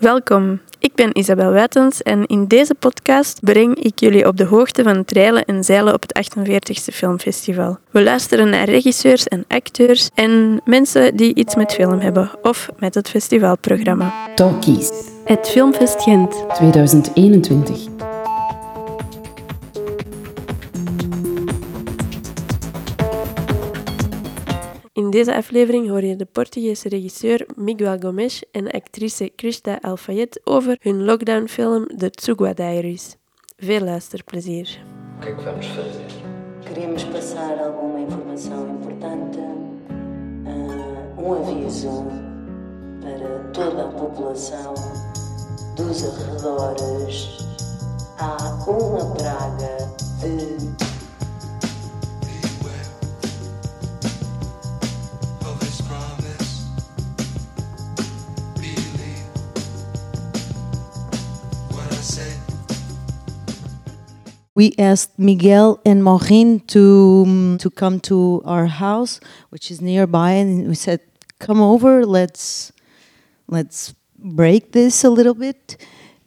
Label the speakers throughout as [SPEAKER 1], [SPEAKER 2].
[SPEAKER 1] Welkom, ik ben Isabel Wijtens en in deze podcast breng ik jullie op de hoogte van het reilen en zeilen op het 48e Filmfestival. We luisteren naar regisseurs en acteurs en mensen die iets met film hebben of met het festivalprogramma.
[SPEAKER 2] Talkies
[SPEAKER 1] Het Filmfest Gent.
[SPEAKER 2] 2021.
[SPEAKER 1] In deze aflevering hoor je de Portugese regisseur Miguel Gomes en actrice Krista Alfayet over hun lockdownfilm The Tsugua Diaries. Veel luisterplezier.
[SPEAKER 3] O que é que vamos fazer?
[SPEAKER 4] Queremos passar alguma informação importante, ah, um aviso para toda a população dos arredores. Há uma praga de
[SPEAKER 5] we asked Miguel and Maureen to um, to come to our house, which is nearby, and we said, "Come over. Let's let's break this a little bit."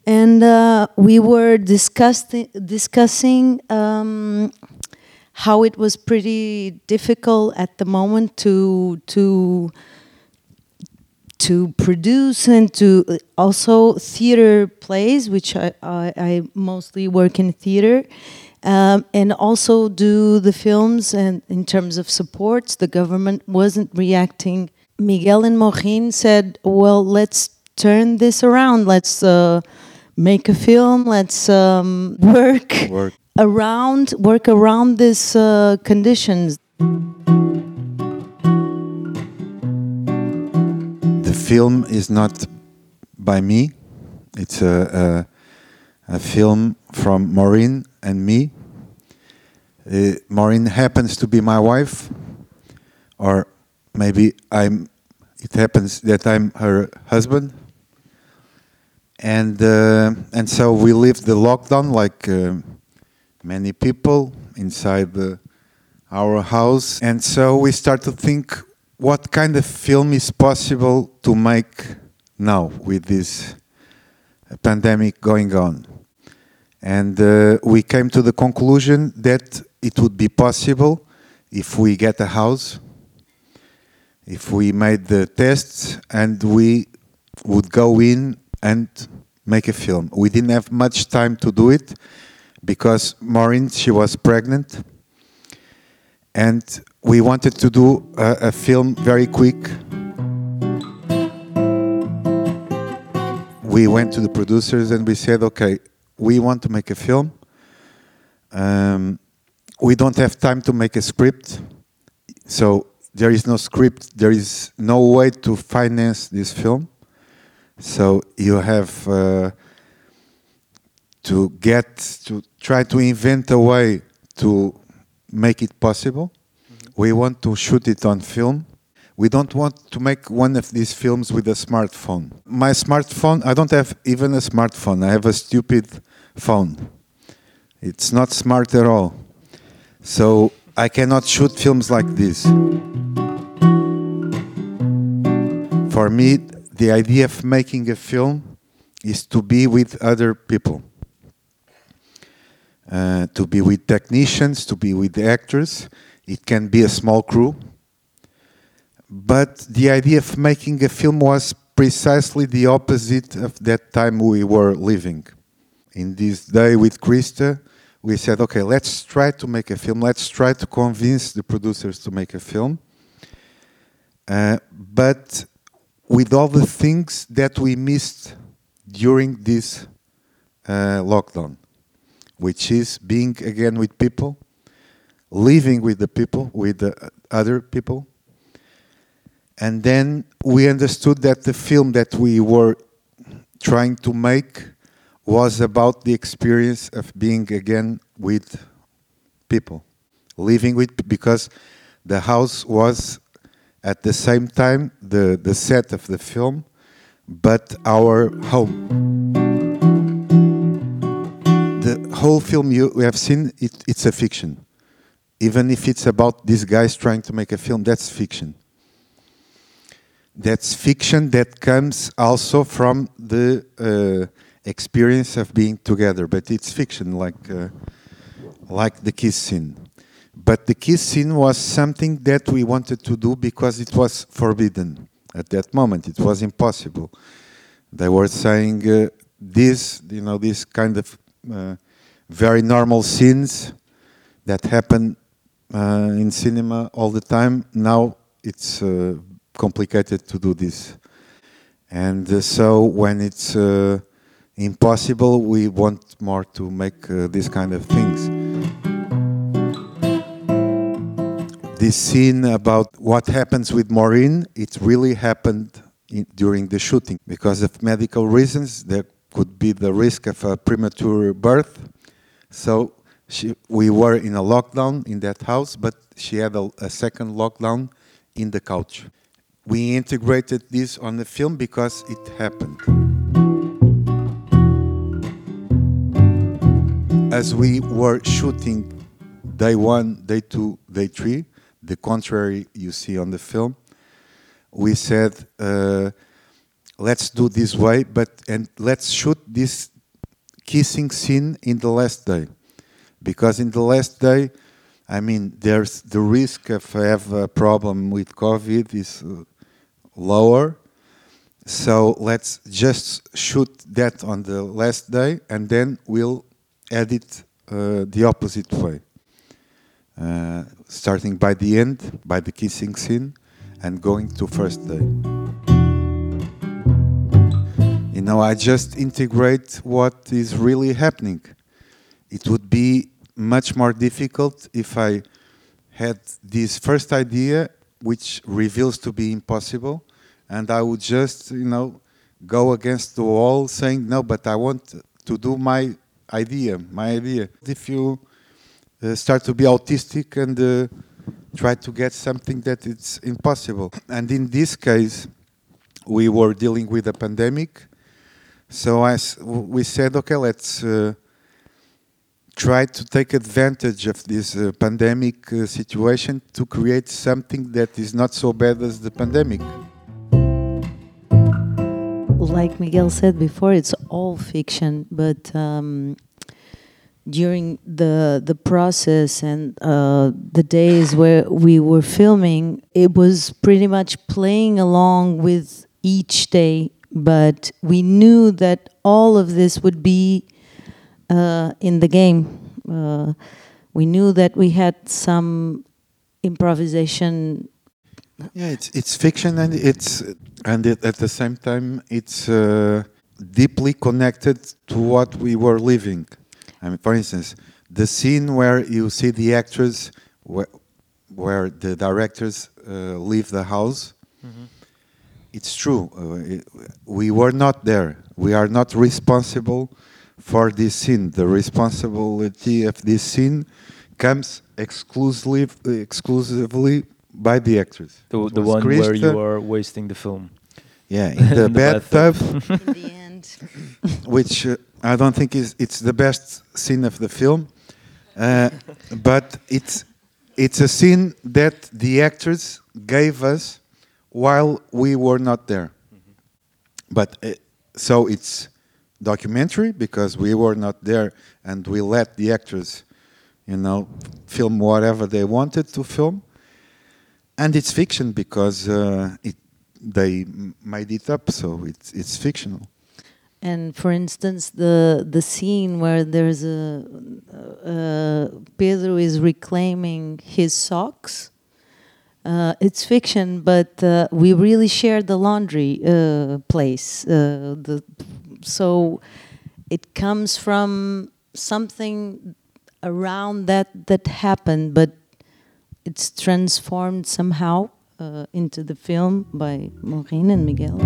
[SPEAKER 5] And uh, we were discussing discussing um, how it was pretty difficult at the moment to to to produce and to uh, also theater plays, which I, I, I mostly work in theater, um, and also do the films. And in terms of supports, the government wasn't reacting. Miguel and Maureen said, "Well, let's turn this around. Let's uh, make a film. Let's um, work."
[SPEAKER 6] Work.
[SPEAKER 5] around work around these uh, conditions
[SPEAKER 6] The film is not by me. It's a, a, a film from Maureen and me. Uh, Maureen happens to be my wife, or maybe I'm. It happens that I'm her husband, and uh, and so we lived the lockdown like uh, many people inside the, our house, and so we start to think what kind of film is possible to make now with this pandemic going on. And uh, we came to the conclusion that it would be possible if we get a house, if we made the tests, and we would go in and make a film. We didn't have much time to do it because Maureen, she was pregnant and we wanted to do a, a film very quick. We went to the producers and we said, okay, we want to make a film. Um, we don't have time to make a script, so there is no script, there is no way to finance this film. So you have uh, to get to try to invent a way to make it possible. We want to shoot it on film. We don't want to make one of these films with a smartphone. My smartphone, I don't have even a smartphone. I have a stupid phone. It's not smart at all. So I cannot shoot films like this. For me, the idea of making a film is to be with other people uh, to be with technicians, to be with actors. It can be a small crew. But the idea of making a film was precisely the opposite of that time we were living. In this day with Crista, we said, okay, let's try to make a film. Let's try to convince the producers to make a film. Uh, but with all the things that we missed during this uh, lockdown which is being again with people, living with the people, with the other people. And then we understood that the film that we were trying to make was about the experience of being again with people, living with because the house was at the same time the, the set of the film, but our home whole film you have seen, it, it's a fiction. Even if it's about these guys trying to make a film, that's fiction. that's fiction that comes also from the uh, experience of being together, but it's fiction, like uh, like the kiss scene. But the kiss scene was something that we wanted to do because it was forbidden at that moment. It was impossible. They were saying uh, this, you know, this kind of uh, very normal scenes that happen uh, in cinema all the time. Now it's uh, complicated to do this. And uh, so when it's uh, impossible, we want more to make uh, these kind of things. This scene about what happens with Maureen, it really happened in, during the shooting. Because of medical reasons, there could be the risk of a premature birth. So she, we were in a lockdown in that house, but she had a, a second lockdown in the couch. We integrated this on the film because it happened. As we were shooting day one, day two, day three, the contrary you see on the film, we said, uh, let's do this way, but and let's shoot this kissing scene in the last day, because in the last day, I mean, there's the risk of have a problem with COVID is uh, lower. So let's just shoot that on the last day, and then we'll edit uh, the opposite way, uh, starting by the end, by the kissing scene, and going to first day. Know, I just integrate what is really happening. It would be much more difficult if I had this first idea, which reveals to be impossible, and I would just, you know, go against the wall saying, no, but I want to do my idea, my idea. If you uh, start to be autistic and uh, try to get something that it's impossible. And in this case, we were dealing with a pandemic. So I we said, okay, let's uh, try to take advantage of this uh, pandemic uh, situation to create something that is not so bad as the pandemic.
[SPEAKER 5] like Miguel said before, it's all fiction, but um, during the the process and uh, the days where we were filming, it was pretty much playing along with each day. But we knew that all of this would be uh, in the game. Uh, we knew that we had some improvisation
[SPEAKER 6] Yeah, it's it's fiction and it's and it, at the same time it's uh, deeply connected to what we were living. I mean, for instance, the scene where you see the actors where, where the directors uh, leave the house. It's true. Uh, it, we were not there. We are not responsible for this scene. The responsibility of this scene comes exclusively exclusively by the actors.
[SPEAKER 3] The,
[SPEAKER 6] It
[SPEAKER 3] the
[SPEAKER 6] was
[SPEAKER 3] one where you are wasting the film.
[SPEAKER 6] Yeah, in the
[SPEAKER 3] In the bathtub.
[SPEAKER 6] bathtub,
[SPEAKER 5] in the end.
[SPEAKER 6] which uh, I don't think is it's the best scene of the film, uh, but it's it's a scene that the actors gave us while we were not there. But uh, so it's documentary because we were not there, and we let the actors, you know, film whatever they wanted to film, and it's fiction because uh, it they made it up, so it's it's fictional.
[SPEAKER 5] And for instance, the the scene where there's a uh, Pedro is reclaiming his socks. Uh, it's fiction, but uh, we really shared the laundry uh, place. Uh, the so it comes from something around that that happened, but it's transformed somehow uh, into the film by Maureen and Miguel.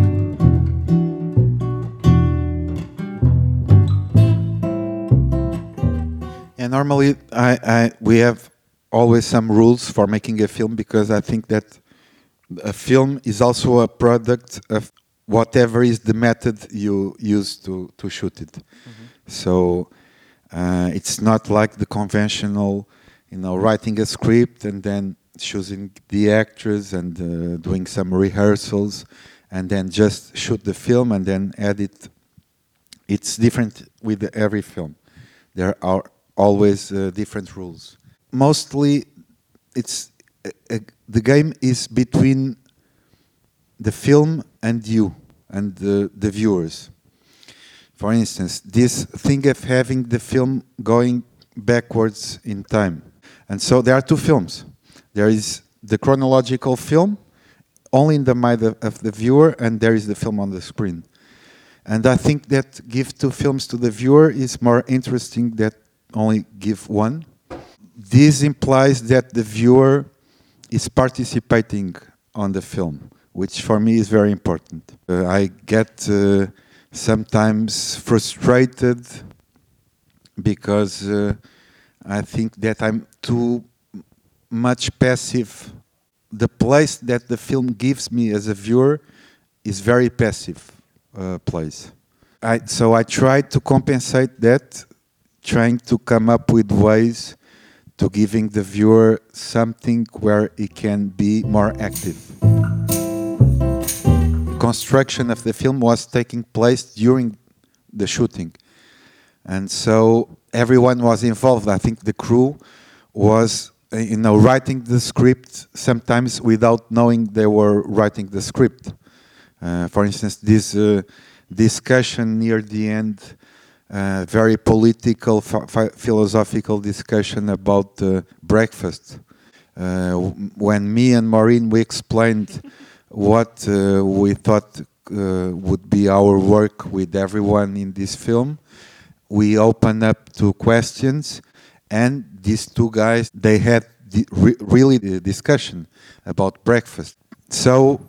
[SPEAKER 6] And normally, I, I we have always some rules for making a film because I think that a film is also a product of whatever is the method you use to to shoot it. So uh, it's not like the conventional, you know, writing a script and then choosing the actors and uh, doing some rehearsals, and then just shoot the film and then edit. It's different with every film. There are always uh, different rules. Mostly, it's uh, uh, the game is between the film and you and the, the viewers. For instance, this thing of having the film going backwards in time. And so there are two films. There is the chronological film, only in the mind of, of the viewer, and there is the film on the screen. And I think that give two films to the viewer is more interesting than only give one. This implies that the viewer is participating on the film, which for me is very important. Uh, I get uh, sometimes frustrated because uh, I think that I'm too much passive. The place that the film gives me as a viewer is very passive uh, place. I, so I try to compensate that, trying to come up with ways to giving the viewer something where he can be more active. Construction of the film was taking place during the shooting. And so everyone was involved. I think the crew was, uh, you know, writing the script sometimes without knowing they were writing the script. Uh, for instance, this uh, discussion near the end, very political, ph- philosophical discussion about uh, breakfast. Uh, when me and Maureen we explained what uh, we thought uh, would be our work with everyone in this film, we opened up to questions, and these two guys they had re- really the discussion about breakfast. So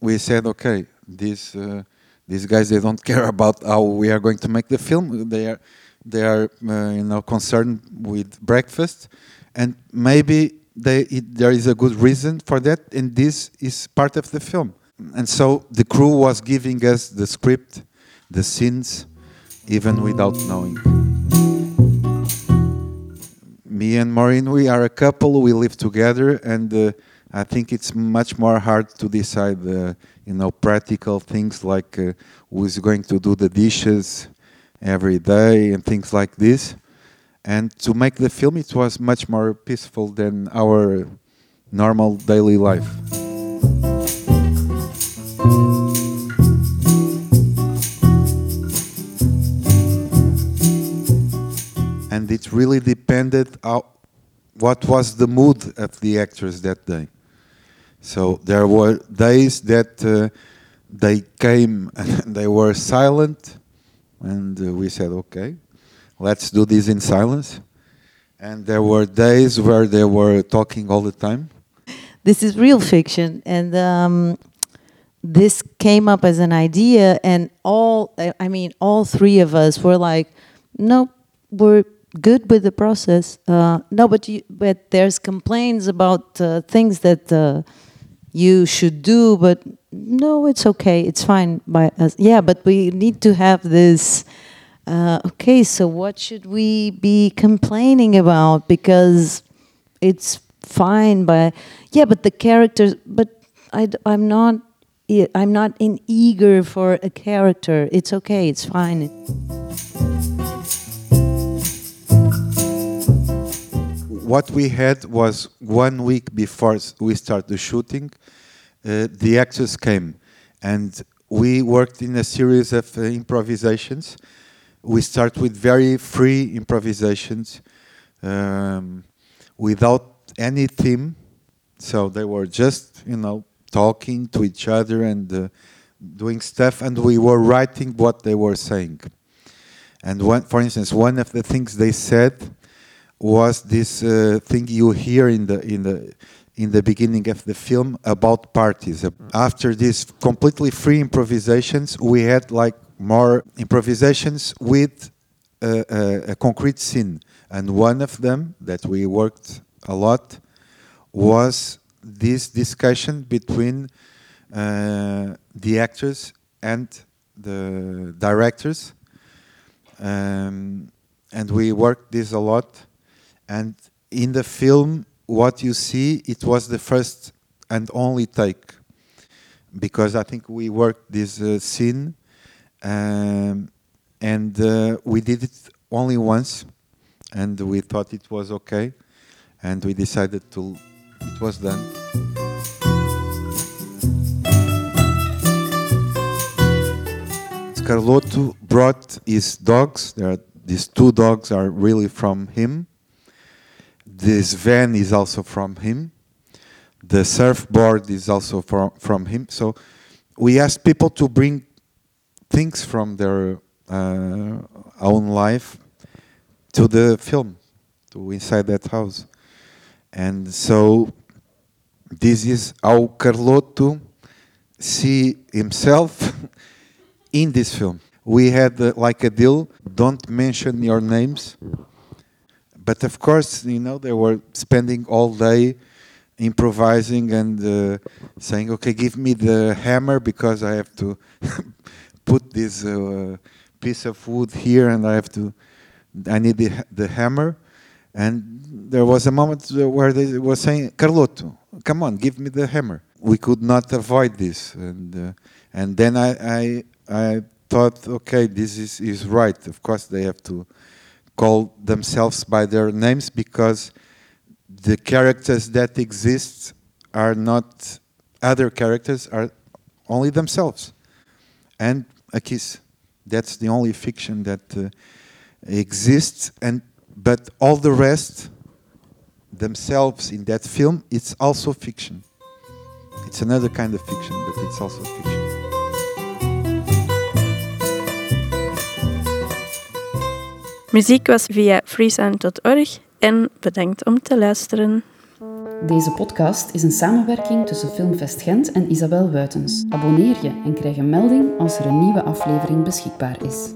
[SPEAKER 6] we said, okay, this uh, these guys they don't care about how we are going to make the film. They are they are uh, you know concerned with breakfast, and maybe they it, there is a good reason for that, and this is part of the film. And so the crew was giving us the script, the scenes, even without knowing. Me and Maureen, we are a couple. We live together, and uh, I think it's much more hard to decide, uh, you know, practical things like uh, who's going to do the dishes every day and things like this. And to make the film, it was much more peaceful than our normal daily life. and it really depended how, what was the mood of the actors that day. So there were days that uh, they came and they were silent, and uh, we said, okay, let's do this in silence. And there were days where they were talking all the time.
[SPEAKER 5] This is real fiction, and um, this came up as an idea, and all I- mean, all three of us were like, "No, we're good with the process." Uh, no, but you, but there's complaints about uh, things that uh, you should do, but no, it's okay, it's fine by us. Yeah, but we need to have this. Uh, okay, so what should we be complaining about? Because it's fine, but yeah, but the characters, but I, am not, I'm not in eager for a character. It's okay, it's fine.
[SPEAKER 6] What we had was one week before we start the shooting, uh, the actors came, and we worked in a series of uh, improvisations. We start with very free improvisations, um, without any theme. So they were just, you know, talking to each other and uh, doing stuff, and we were writing what they were saying. And one, for instance, one of the things they said was this uh, thing you hear in the in the in the beginning of the film about parties. After these completely free improvisations, we had like more improvisations with a, a, a concrete scene, and one of them that we worked a lot was this discussion between uh, the actors and the directors um, and we worked this a lot. And in the film, what you see, it was the first and only take, because I think we worked this uh, scene, um, and uh, we did it only once, and we thought it was okay, and we decided to. It was done. Carloto brought his dogs. Are, these two dogs are really from him. This van is also from him. The surfboard is also from, from him. So we asked people to bring things from their uh, own life to the film, to inside that house. And so this is how Carloto see himself in this film. We had uh, like a deal, don't mention your names. But of course, you know, they were spending all day improvising and uh, saying, okay, give me the hammer because I have to put this uh, piece of wood here and I have to, I need the, the hammer. And there was a moment where they were saying, Carloto, come on, give me the hammer. We could not avoid this. And, uh, and then I, I, I thought, okay, this is, is right. Of course, they have to call themselves by their names because the characters that exist are not other characters, are only themselves. And a kiss. That's the only fiction that uh, exists. And but all the rest themselves in that film, it's also fiction. It's another kind of fiction, but it's also fiction.
[SPEAKER 1] Muziek was via freesound.org en bedankt om te luisteren.
[SPEAKER 2] Deze podcast is een samenwerking tussen Filmfest Gent en Isabel Wuitens. Abonneer je en krijg een melding als er een nieuwe aflevering beschikbaar is.